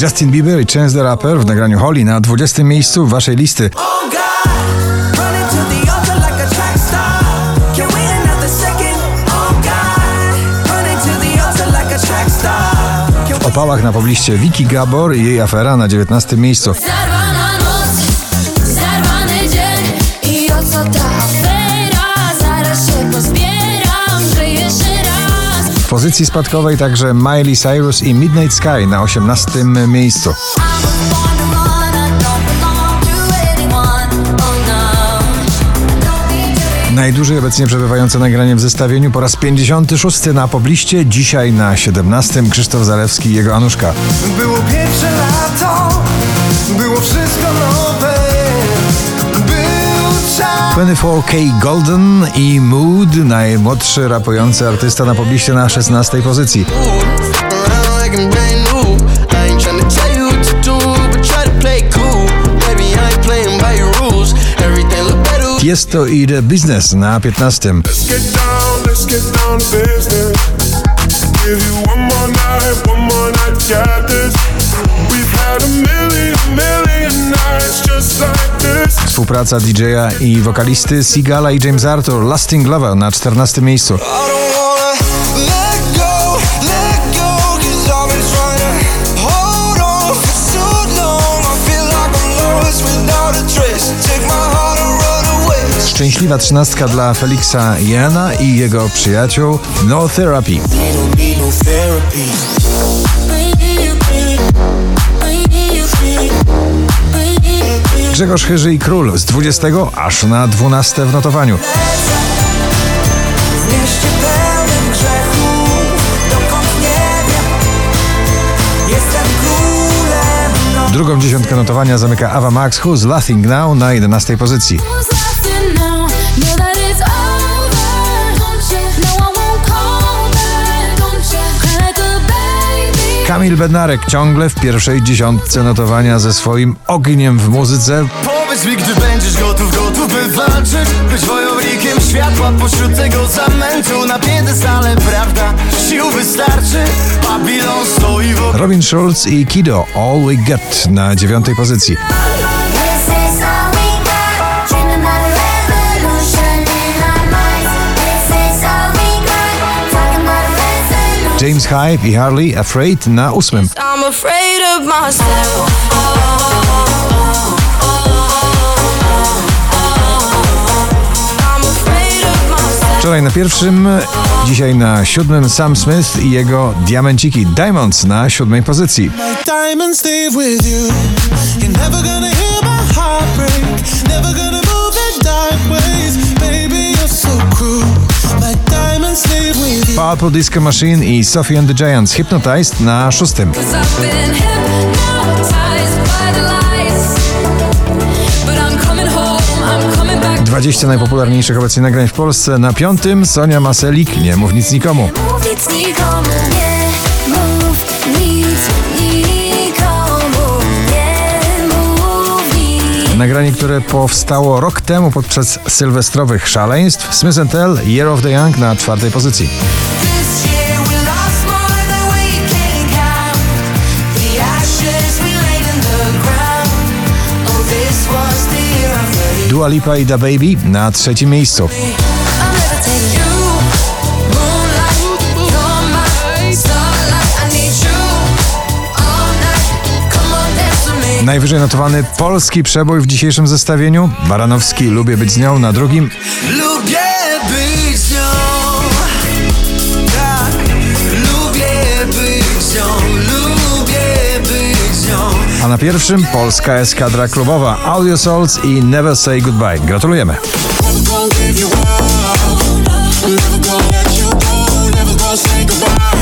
Justin Bieber i Chance the Rapper w nagraniu Holly na 20 miejscu waszej listy. Oh. Oh. W opałach na pobliście Vicky Gabor i jej afera na 19 miejscu. Zarwana noc, zarwany dzień i o co ta pozycji spadkowej także Miley Cyrus i Midnight Sky na 18 miejscu. Najdłużej obecnie przebywające nagranie w zestawieniu po raz 56 na pobliście, dzisiaj na 17 Krzysztof Zalewski i jego Anuszka. Było pierwsze lato, 24K Golden i Mood, najmłodszy rapujący artysta na pobliście na 16 pozycji. what to i The Business na 15. Let's Współpraca DJ-a i wokalisty Sigala i James Arthur, Lasting Lover na 14 miejscu. I don't wanna let go, let go, cause I've been Grzegorz Chyży i Król z 20 aż na 12 w notowaniu. Nocy. Drugą dziesiątkę notowania zamyka Ava Max Who's Laughing Now na 11 pozycji. Kamil Bednarek ciągle w pierwszej dziesiątce notowania ze swoim ogniem w muzyce. Powiedz mi, gdy będziesz gotów, gotów by walczyć Być wojownikiem światła pośród tego zamętu Na piedestale, prawda, sił wystarczy Babilon stoi w Robin Schulz i Kido All We Get na dziewiątej pozycji. James Hype i Harley Afraid na ósmym. Wczoraj na pierwszym, dzisiaj na siódmym Sam Smith i jego Diamenciki Diamonds na siódmej pozycji. Diamonds stay with you. You're never gonna Purple Disco Machine i Sophie and the Giants Hypnotized na szóstym. 20 najpopularniejszych obecnie nagrań w Polsce. Na piątym Sonia Maselik, Nie mów nic nikomu. Mów nic nikomu, nie mów nic nikomu, Nagranie, które powstało rok temu podczas sylwestrowych szaleństw. Smith Tell, Year of the Young na czwartej pozycji. Oh, Dua Lipa i Da Baby na trzecim miejscu. Najwyżej notowany polski przebój w dzisiejszym zestawieniu. Baranowski, Lubię być z nią na drugim. Lubię być z nią Tak, lubię być z nią Lubię być z nią A na pierwszym polska eskadra klubowa Audio Souls i Never Say Goodbye. Gratulujemy. Never gonna give you up Never gonna let you go Never gonna say goodbye